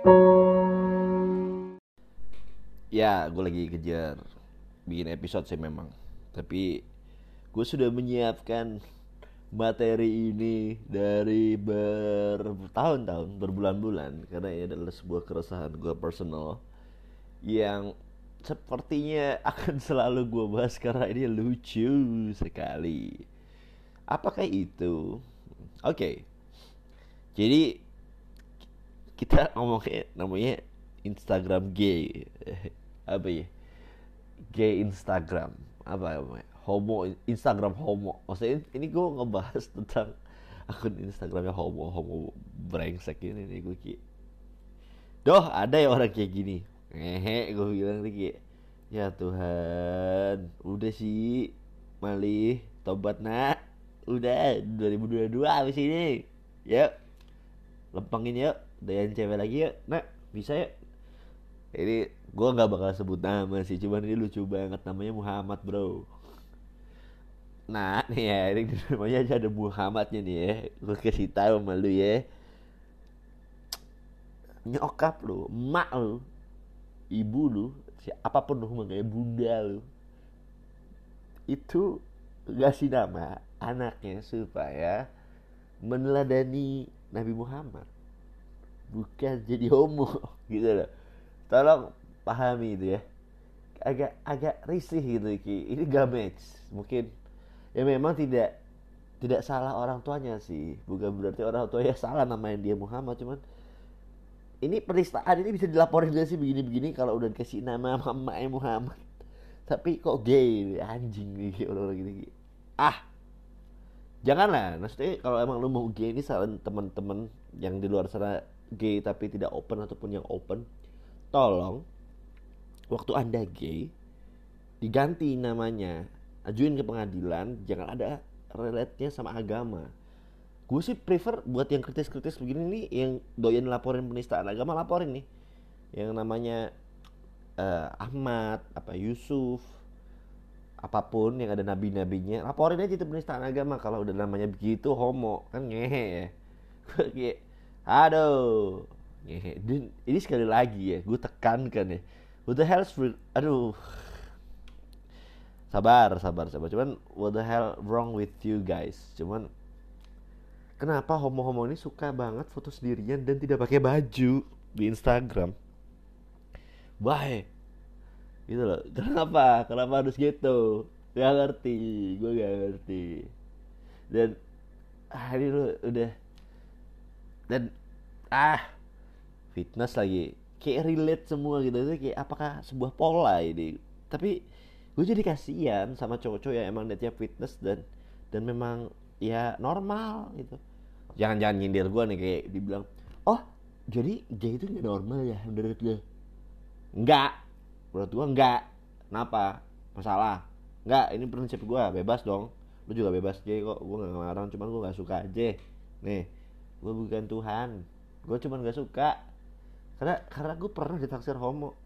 Ya, gue lagi kejar bikin episode sih memang. Tapi gue sudah menyiapkan materi ini dari bertahun-tahun, berbulan-bulan karena ini adalah sebuah keresahan gue personal yang sepertinya akan selalu gue bahas karena ini lucu sekali. Apakah itu? Oke. Jadi kita ngomongnya namanya Instagram gay. Apa ya? Gay Instagram. Apa namanya? Homo Instagram homo. Maksudnya ini gue ngebahas tentang akun Instagramnya homo homo brengsek ini nih gue ki. Doh ada ya orang kayak gini. Ngehe gue bilang ki. Ya Tuhan, udah sih malih tobat nak udah 2022 habis ini yuk lempengin yuk dayan cewek lagi yuk nak. Bisa yuk ini gue nggak bakal sebut nama sih cuman ini lucu banget. Namanya Muhammad bro. Nah nih ya ini namanya aja ada Muhammadnya nih ya. Gue kasih tahu sama lu ya. Nyokap lu emak lu ibu lu si apa pun lu kayak bunda lu. Itu kasih nama anaknya supaya meneladani Nabi Muhammad bukan jadi homo. Gitu loh. Tolong pahami itu ya. Agak agak risih gitu Ki. ini gak match mungkin. Ya memang tidak tidak salah orang tuanya sih. Bukan berarti orang tuanya salah namanya dia Muhammad cuman ini penistaan ini bisa dilaporin gak sih begini-begini kalau udah dikasih nama mamanya Muhammad? Tapi kok gay? Anjing nih orang-orang gini ah! Janganlah. Maksudnya kalau emang lu mau gay ini saran teman-teman yang di luar sana gay tapi tidak open ataupun yang open tolong waktu anda gay diganti namanya ajuin ke pengadilan jangan ada relate-nya sama agama. Gue sih prefer buat yang kritis-kritis begini nih yang doyan laporin penistaan agama laporin nih. Yang namanya uh, Ahmad apa Yusuf apa pun yang ada nabi-nabinya laporin aja itu penistaan agama. Kalau udah namanya begitu homo kan ngehe ya aduh. Ngehe dan ini sekali lagi ya gue tekankan ya. What the hell aduh. Sabar sabar sabar. Cuman what the hell wrong with you guys? Cuman kenapa homo-homo ini suka banget foto sendirian dan tidak pakai baju di Instagram? Why? Gitu loh. Kenapa? Kenapa harus gitu? Gak ngerti gue gak ngerti. Dan ini lo udah dan ah fitness lagi. Kayak relate semua gitu. Itu kayak apakah sebuah pola ini? Tapi gue jadi kasihan sama cowok-cowok yang emang dia fitness dan dan memang ya normal gitu. Jangan-jangan nyindir gue nih kayak dibilang oh jadi gay itu gak normal ya menurut gue enggak menurut gue enggak kenapa? Masalah. Enggak ini prinsip gue bebas dong. Lu juga bebas gay kok. Gue gak ngelarang cuman gue gak suka aja nih gue bukan Tuhan. Gue cuman gak suka. Karena karena gue pernah ditaksir homo.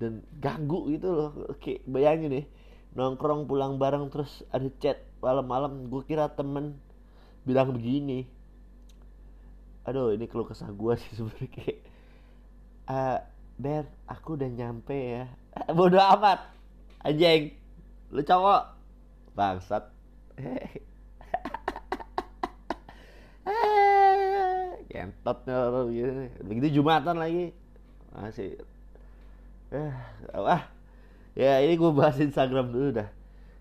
Dan ganggu gitu loh. Oke bayangin nih. Nongkrong pulang bareng terus ada chat malam-malam. Gue kira temen bilang begini. Aduh ini keluh kesah gue sih sebenarnya. Kayak uh, Ber aku udah nyampe ya. Bodoh amat. Anjing. Lu cowok. Bangsat kentot gitu begitu jumatan lagi. Masih. Eh wah. Ya ini gue bahas Instagram dulu dah.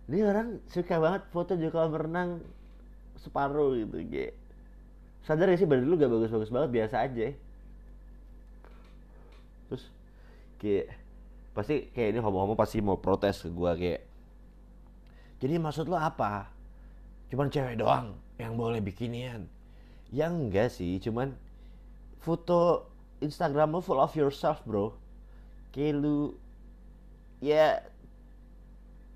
Ini orang suka banget foto Joko berenang separuh gitu gitu sadar ya sih badan lu gak bagus-bagus banget biasa aja. Terus kayak pasti kayak ini homo-homo pasti mau protes ke gue kayak jadi maksud lo apa? Cuman cewek doang yang boleh bikinian ya enggak sih cuman foto Instagram lo full of yourself bro. Kayak lu ya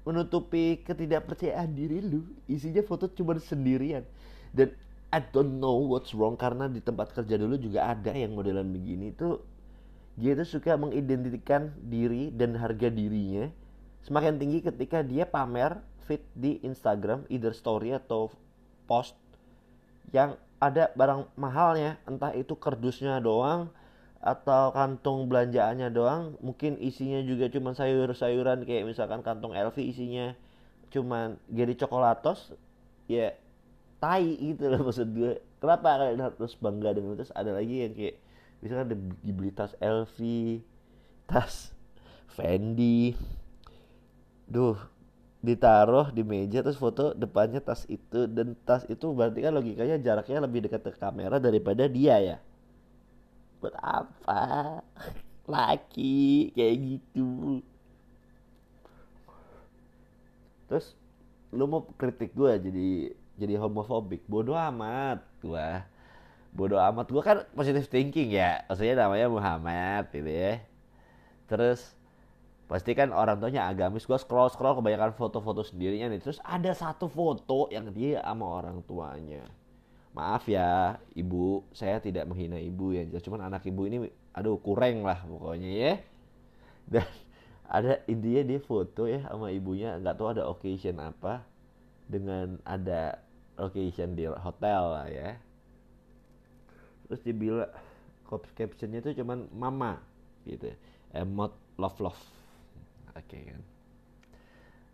menutupi ketidakpercayaan diri lu isinya foto cuma sendirian. Dan I don't know what's wrong karena di tempat kerja dulu juga ada yang modelan begini. Tuh dia tuh suka mengidentikan diri dan harga dirinya semakin tinggi ketika dia pamer fit di Instagram either story atau post yang ada barang mahalnya entah itu kardusnya doang atau kantung belanjaannya doang mungkin isinya juga cuma sayur-sayuran kayak misalkan kantong LV isinya cuman jadi coklatos ya tai gitu loh maksud gue. Kenapa kalian harus bangga dengan itu ada lagi yang kayak misalkan dibeli tas LV tas Fendi. Duh ditaruh di meja terus foto depannya tas itu dan tas itu berarti kan logikanya jaraknya lebih dekat ke kamera daripada dia ya? Buat apa? Laki kayak gitu. Terus lu mau kritik gue jadi jadi homofobik? Bodoh amat gue bodoh amat. Gue kan positive thinking ya. Maksudnya namanya Muhammad gitu ya. Terus pasti kan orang tuanya agamis gue scroll scroll kebanyakan foto-foto sendirinya nih. Terus ada satu foto yang dia sama orang tuanya. Maaf ya ibu. Saya tidak menghina ibu ya cuman anak ibu ini aduh kurang lah pokoknya ya. Dan ada intinya dia foto ya sama ibunya. Nggak tahu ada occasion apa dengan ada occasion di hotel lah ya. Terus dibilang captionnya itu cuman mama gitu emot love love oke okay, kan.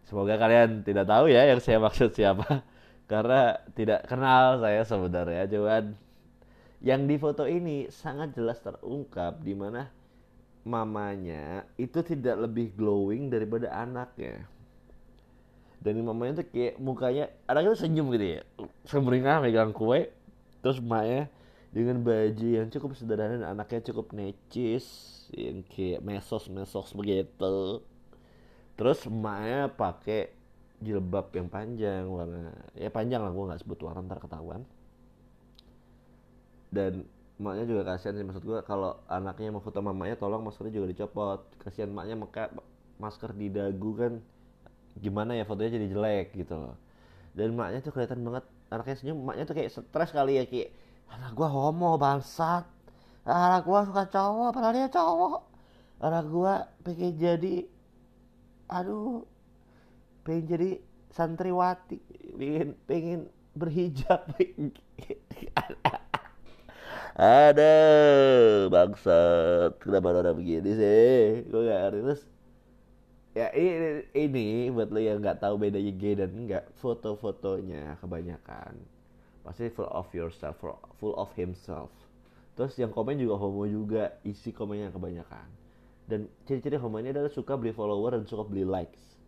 Semoga kalian tidak tahu ya yang saya maksud siapa. Karena tidak kenal saya sebenarnya cuman yang di foto ini sangat jelas terungkap di mana mamanya itu tidak lebih glowing daripada anaknya. Dan mamanya tuh kayak mukanya anaknya tuh senyum gitu ya. Semringah megang kue. Terus emaknya dengan baju yang cukup sederhana dan anaknya cukup necis yang kayak mesos mesos begitu terus emaknya pakai jilbab yang panjang warna ya panjang lah gue nggak sebut warna ntar ketahuan. Dan maknya juga kasihan sih maksud gue kalau anaknya mau foto mamanya tolong maskernya juga dicopot. Kasihan maknya maka masker di dagu kan gimana ya fotonya jadi jelek gitu loh. Dan maknya tuh kelihatan banget anaknya senyum maknya tuh kayak stres kali ya kayak anak gue homo bangsat. Anak gue suka cowok padahal dia cowok. Anak gue pengen jadi aduh pengen jadi santriwati pengen pengen berhijab. Ada bangsat. Kenapa orang begini sih? Gue gak ngerti. Terus ya ini, ini buat lo yang nggak tahu bedanya gay dan enggak foto-fotonya kebanyakan. Pasti full of yourself full of himself. Terus yang komen juga homo juga isi komennya kebanyakan dan ciri-ciri homo ini adalah suka beli follower dan suka beli likes.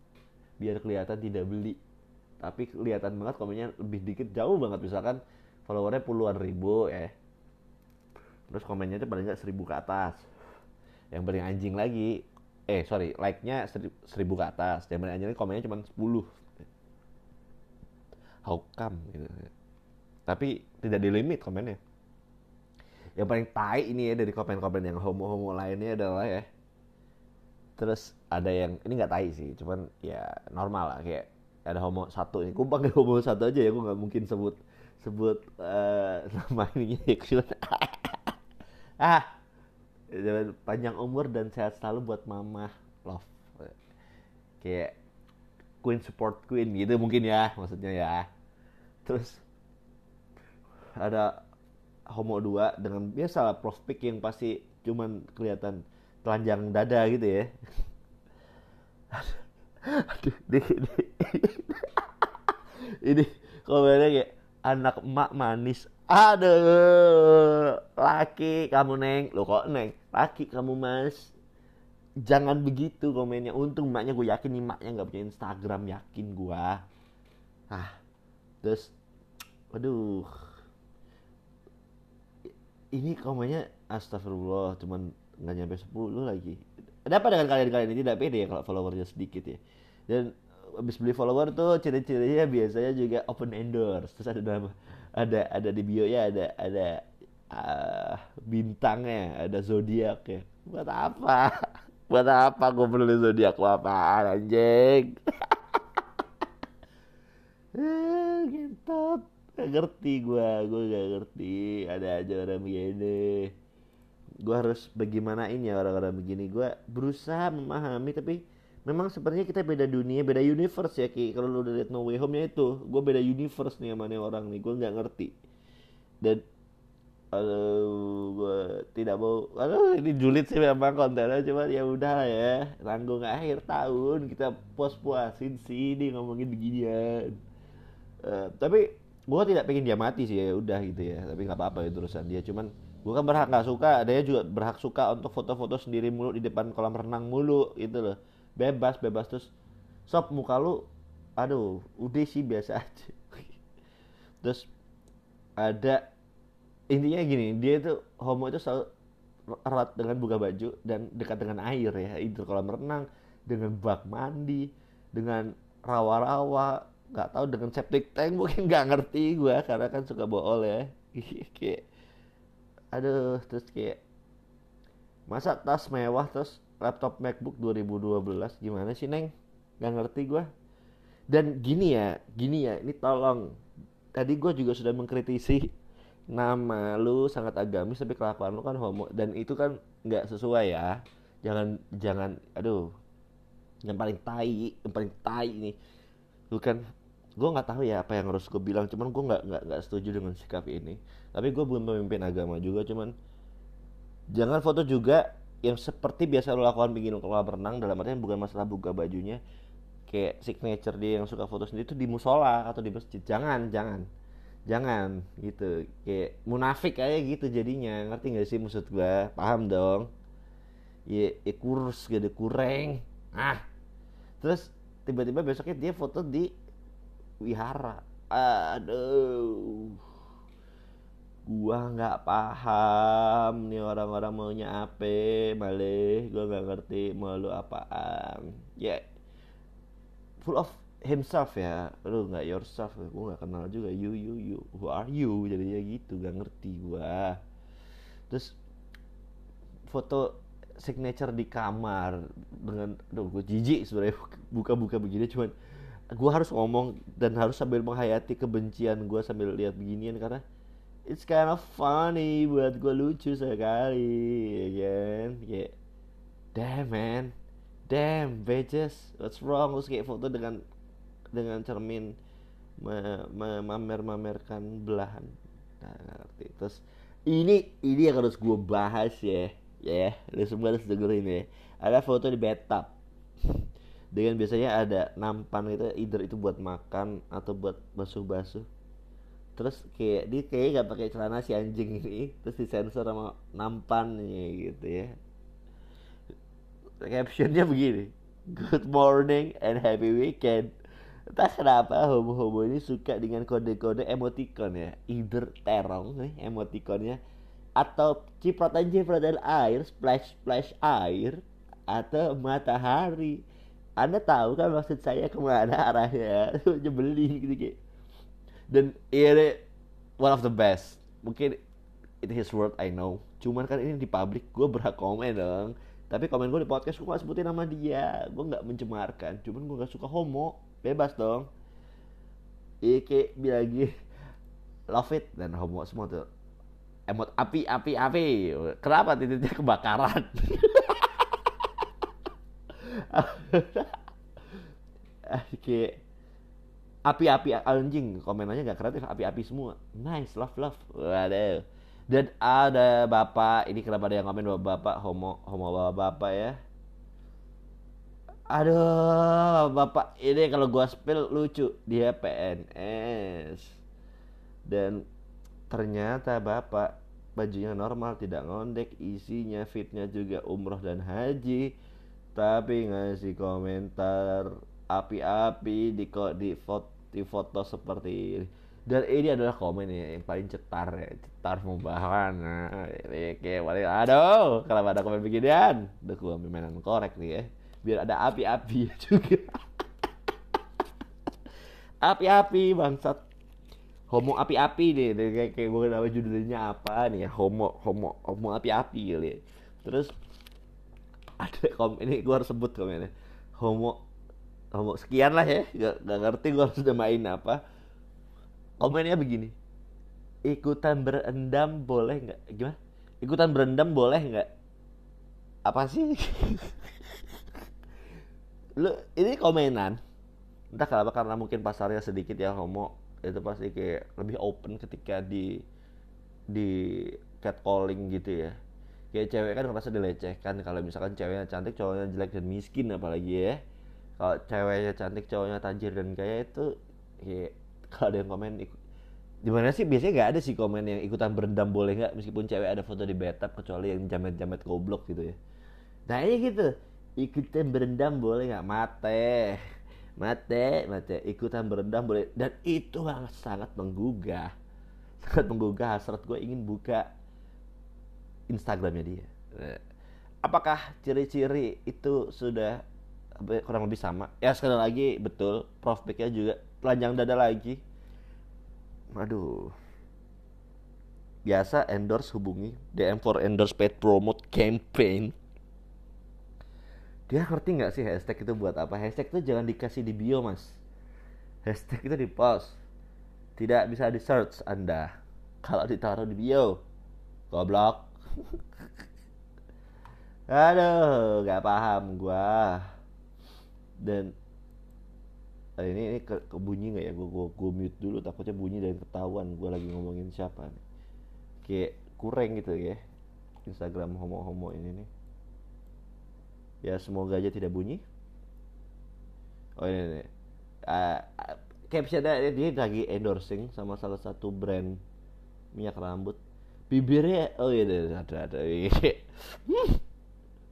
Biar kelihatan tidak beli. Tapi kelihatan banget komennya lebih dikit jauh banget. Misalkan followernya puluhan ribu ya terus komennya itu paling nggak seribu ke atas. Yang paling anjing lagi eh sorry like nya seribu ke atas. Yang paling anjing komennya cuma sepuluh. How come gitu. Tapi tidak di limit komennya. Yang paling tai ini ya dari komen-komen yang homo-homo lainnya adalah ya terus ada yang ini nggak tai sih cuman ya normal lah kayak ada homo satu ini gue panggil homo satu aja ya gue nggak mungkin sebut sebut uh, nama ini ya ah panjang umur dan sehat selalu buat mama love. Kayak queen support queen gitu mungkin ya maksudnya ya. Terus ada homo dua dengan biasa lah prospek yang pasti cuman kelihatan telanjang dada gitu ya. Aduh ini ini, ini komennya kayak anak emak manis. Aduh laki kamu neng. Lo kok neng? Laki kamu mas. Jangan begitu komennya. Untung emaknya gue yakin nih emaknya nggak punya Instagram yakin gue ah terus aduh ini komennya astagfirullah cuman nggak nyampe 10 lagi. Ada apa dengan kalian-kalian ini tidak pede ya kalau followernya sedikit ya. Dan habis beli follower tuh ciri-cirinya biasanya juga open endorse. Terus ada nama ada ada di bio ya ada ada uh, bintangnya ada zodiak ya buat apa? Buat apa gue beli zodiak apa anjing? Gitu gak ngerti gue gue gak ngerti. Ada aja orang begini gue harus bagaimana ini ya orang-orang begini. Gue berusaha memahami tapi memang sepertinya kita beda dunia beda universe ya ki. Kalau lu udah lihat No Way Home ya itu gue beda universe nih sama nih orang nih. Gue nggak ngerti. Dan gue tidak mau aduh ini julid sih memang kontennya cuma ya udah ya tanggung akhir tahun kita puas puasin sih ini ngomongin beginian. Uh, tapi gue tidak pengen dia mati sih ya udah gitu ya. Tapi nggak apa-apa itu urusan dia. Cuman gue kan berhak nggak suka dia juga berhak suka untuk foto-foto sendiri mulu di depan kolam renang mulu gitu loh. Bebas bebas. Terus sob muka lu aduh udah sih biasa aja. Terus ada intinya gini dia itu homo itu selalu erat dengan buka baju dan dekat dengan air ya. Itu kolam renang dengan bak mandi dengan rawa-rawa nggak tahu dengan septic tank mungkin nggak ngerti gue karena kan suka bool ya. Kayak aduh terus kayak masa tas mewah terus laptop MacBook 2012 gimana sih neng? Nggak ngerti gue dan gini ya gini ya ini tolong. Tadi gue juga sudah mengkritisi nama lu sangat agamis tapi kelakuan lu kan homo dan itu kan nggak sesuai ya. Jangan jangan aduh yang paling tai yang paling tai nih lu kan gue nggak tahu ya apa yang harus gue bilang cuman gue nggak nggak nggak setuju dengan sikap ini. Tapi gue belum pemimpin agama juga cuman jangan foto juga yang seperti biasa lu lakukan bikin kolam renang dalam artian bukan masalah buka bajunya kayak signature dia yang suka foto sendiri itu di musola atau di masjid. Jangan jangan. Jangan gitu. Kayak munafik aja gitu jadinya. Ngerti gak sih maksud gue paham dong. Ya, ya kurus gede kurang ah. Terus tiba-tiba besoknya dia foto di wihara. Aduh. Gua nggak paham nih orang-orang maunya apa. Malih gua nggak ngerti mau lu apaan. Ya yeah. full of himself ya. Lu nggak yourself gue nggak kenal juga. You you you. Who are you? Jadinya gitu. Gak ngerti gua. Terus foto signature di kamar dengan aduh gue jijik sebenarnya. Buka-buka begini cuman gue harus ngomong dan harus sambil menghayati kebencian gue sambil lihat beginian karena it's kind of funny buat gue lucu sekali ya kan? Kayak damn man. Damn bitches. What's wrong? Terus kayak foto dengan dengan cermin memamer-mamerkan belahan. Nah, ngerti. Terus ini ini yang harus gue bahas ya. Ya lu semua harus dengerin ya. Ada foto di bathtub dengan biasanya ada nampan itu either itu buat makan atau buat basuh-basuh. Terus kayak dia kayak gak pakai celana si anjing ini terus disensor sama nampannya gitu ya. Captionnya begini good morning and happy weekend. Entah kenapa homo-homo ini suka dengan kode-kode emoticon ya either terong nih emoticonnya atau cipratan-cipratan air splash splash air atau matahari anda tahu kan maksud saya ke mana arahnya? Nyebelin gitu kayak dan ini one of the best. Mungkin it his word I know. Cuman kan ini di publik gue berhak komen dong. Tapi komen gue di podcast gue gak sebutin nama dia. Gue nggak mencemarkan. Cuman gue gak suka homo. Bebas dong. Iya kayak bilang love it. Dan homo semua tuh. Emot api api api. Kenapa titiknya kebakaran kayak api-api anjing komenannya gak kreatif api-api semua nice love love waduh dan ada bapak ini kenapa ada yang komen bapak homo homo bapak bapak ya Aduh, bapak ini kalau gua spill lucu. Dia PNS. Dan ternyata bapak bajunya normal, tidak ngondek, isinya fitnya juga umroh dan haji. Tapi ngasih komentar api-api di di foto, di foto seperti ini. Dan ini adalah komen ya yang paling cetar ya, cetar pembahasan. Nah, ini kayak aduh, kalau ada komen beginian, udah gua mainan korek nih ya biar ada api-api juga api-api bangsat homo api-api deh kayak kayak gue nama judulnya apa nih ya homo homo homo api-api kali ya. terus ada kom ini gue harus sebut komennya. Homo homo sekian lah ya. Gak, gak ngerti gue harus main apa. Komennya begini. Ikutan berendam boleh nggak? Gimana? Ikutan berendam boleh nggak? Apa sih? Lu ini komenan. Entah kenapa karena mungkin pasarnya sedikit ya homo. Itu pasti kayak lebih open ketika di di catcalling gitu ya kayak cewek kan ngerasa dilecehkan kalau misalkan ceweknya cantik cowoknya jelek dan miskin apalagi ya. Kalau ceweknya cantik cowoknya tajir dan kaya itu kayak kalau ada yang komen ikut. Di mana sih? Biasanya nggak ada sih komen yang ikutan berendam boleh nggak? Meskipun cewek ada foto di bathtub kecuali yang jamet-jamet goblok gitu ya. Nah ini gitu. Ikutan berendam boleh nggak? Mate. Mate mate. Ikutan berendam boleh. Dan itu sangat sangat menggugah. Sangat menggugah hasrat. Gue ingin buka Instagramnya dia. Apakah ciri-ciri itu sudah kurang lebih sama? Ya sekali lagi betul, Prof juga telanjang dada lagi. Aduh. Biasa endorse hubungi DM for endorse paid promote campaign. Dia ngerti nggak sih hashtag itu buat apa? Hashtag itu jangan dikasih di bio mas. Hashtag itu di post. Tidak bisa di search anda. Kalau ditaruh di bio goblok aduh nggak paham gua. Dan Nah, ini ini ke, ke bunyi nggak ya? Gue gue gue mute dulu takutnya bunyi dan ketahuan gue lagi ngomongin siapa nih. Kayak kurang gitu ya Instagram homo-homo ini nih. Ya semoga aja tidak bunyi. Oh ini nih uh, captionnya dia lagi endorsing sama salah satu brand minyak rambut bibirnya oh iya ada ada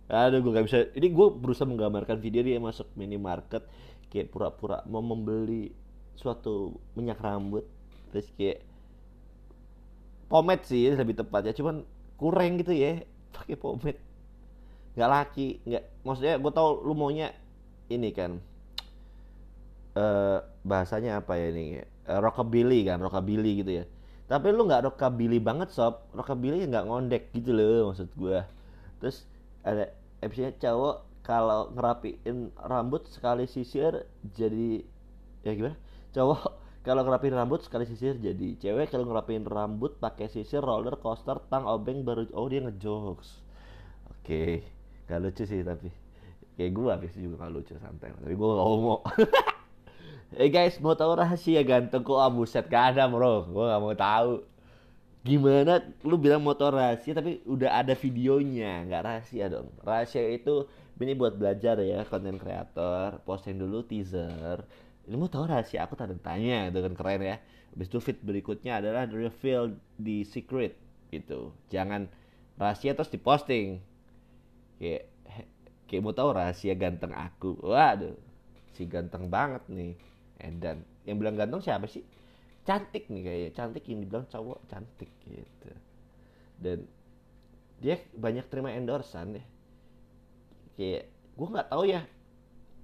aduh gue gak bisa. Ini gue berusaha menggambarkan video dia masuk minimarket kayak pura-pura mau membeli suatu minyak rambut terus kayak pomade sih lebih tepat ya cuman kurang gitu ya pakai pomade. Nggak laki nggak maksudnya gue tau lu maunya ini kan uh, bahasanya apa ya ini? Uh, rockabilly kan rockabilly gitu ya tapi lu nggak rockabilly banget sob. Rockabilly nggak ngondek gitu loh maksud gue terus ada episode cowok kalau ngerapiin rambut sekali sisir jadi ya gimana? Cowok kalau ngerapiin rambut sekali sisir jadi cewek kalau ngerapiin rambut pakai sisir roller coaster tang obeng baru oh dia ngejokes. Oke okay. gak lucu sih tapi. Kayak gue habis juga gak lucu santai tapi gue gak Eh guys, mau tahu rahasia ganteng kok? Ah buset gak ada bro, gue gak mau tahu. Gimana lu bilang motor rahasia tapi udah ada videonya, nggak rahasia dong. Rahasia itu ini buat belajar ya konten kreator. Posting dulu teaser. Ini mau tahu rahasia? Aku tanda tanya dengan keren ya. Habis itu fit berikutnya adalah reveal di secret gitu. Jangan rahasia terus diposting. Kayak kayak mau tahu rahasia ganteng aku. Waduh si ganteng banget nih Edan yang bilang ganteng siapa sih? Cantik nih kayak cantik yang dibilang cowok cantik gitu. Dan dia banyak terima endorsan deh kayak gue nggak tahu ya.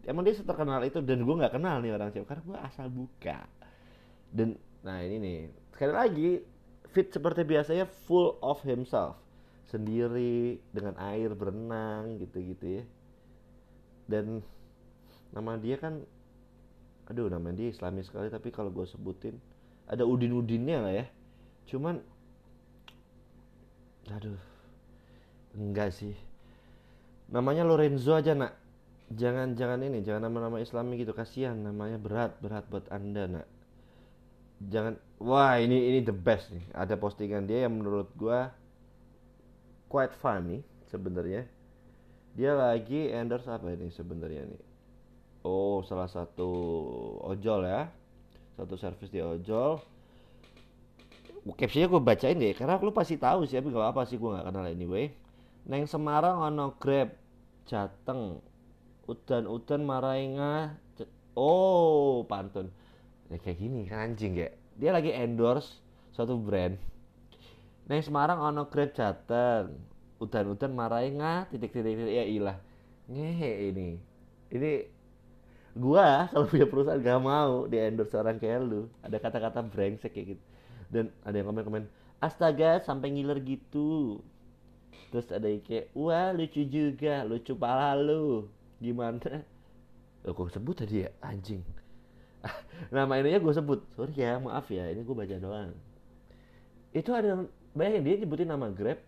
Emang dia terkenal itu dan gue nggak kenal nih orang cewek karena gue asal buka. Dan nah ini nih. Sekali lagi fit seperti biasanya full of himself. Sendiri dengan air berenang gitu-gitu ya. Dan nama dia kan aduh nama dia islami sekali tapi kalau gue sebutin ada udin-udinnya lah ya? Cuman aduh enggak sih. Namanya Lorenzo aja nak. Jangan jangan ini jangan nama-nama Islami gitu. Kasihan namanya berat berat buat anda nak. Jangan wah ini ini the best nih. Ada postingan dia yang menurut gua quite funny sebenarnya. Dia lagi endorse apa ini sebenarnya nih oh salah satu ojol ya. Satu service di ojol. Captionnya gue bacain deh karena lu pasti tahu sih tapi gak apa sih gue nggak kenal anyway. Neng Semarang ono Grab Jateng udan-udan marainga oh pantun. Ya kayak gini kan anjing ya dia lagi endorse suatu brand. Neng Semarang ono Grab Jateng udan-udan marainga titik-titik ya ilah. Ngehe ini. Ini gua kalau punya perusahaan gak mau di endorse orang kayak lu. Ada kata-kata brengsek kayak gitu. Dan ada yang komen-komen astaga sampai ngiler gitu. Terus ada yang kayak wah lucu juga lucu pala lu. Gimana? Oh, gue sebut tadi ya anjing. Nama ininya gue sebut. Sorry ya maaf ya ini gue baca doang. Itu ada bayangin dia nyebutin nama grab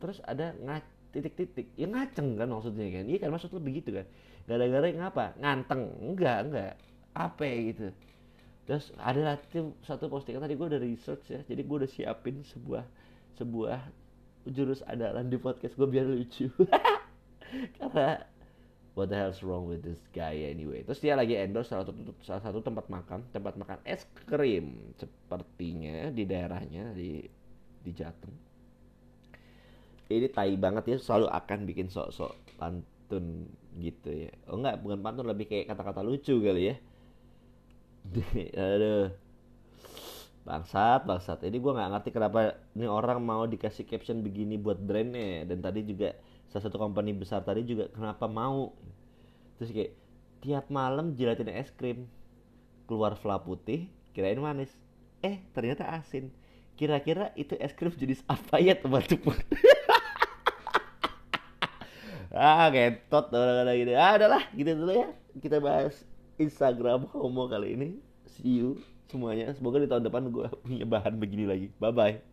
terus ada ngat titik-titik. Ya ngaceng kan maksudnya kan. Iya kan maksud lu begitu kan. Gara-gara ngapa? Nganteng? Enggak enggak. Apa gitu? Terus ada lagi satu postingan tadi gue udah research ya. Jadi gue udah siapin sebuah sebuah jurus andalan di podcast gue biar lucu. Karena what the hell's wrong with this guy anyway? Terus dia lagi endorse salah satu salah satu tempat makan tempat makan es krim. Sepertinya di daerahnya di di Jateng ini tai banget ya selalu akan bikin sok-sok pantun gitu ya. Oh enggak bukan pantun lebih kayak kata-kata lucu kali ya. Aduh. Bangsat bangsat. Ini gue nggak ngerti kenapa ini orang mau dikasih caption begini buat brandnya. Dan tadi juga salah satu company besar tadi juga kenapa mau? Terus kayak tiap malam jilatin es krim keluar fla putih kirain manis. Eh ternyata asin. Kira-kira itu es krim jenis apa ya teman-teman ah ketot orang-orang gini ah adalah gitu dulu ya. Kita bahas Instagram homo kali ini. See you semuanya. Semoga di tahun depan gue punya bahan begini lagi. Bye bye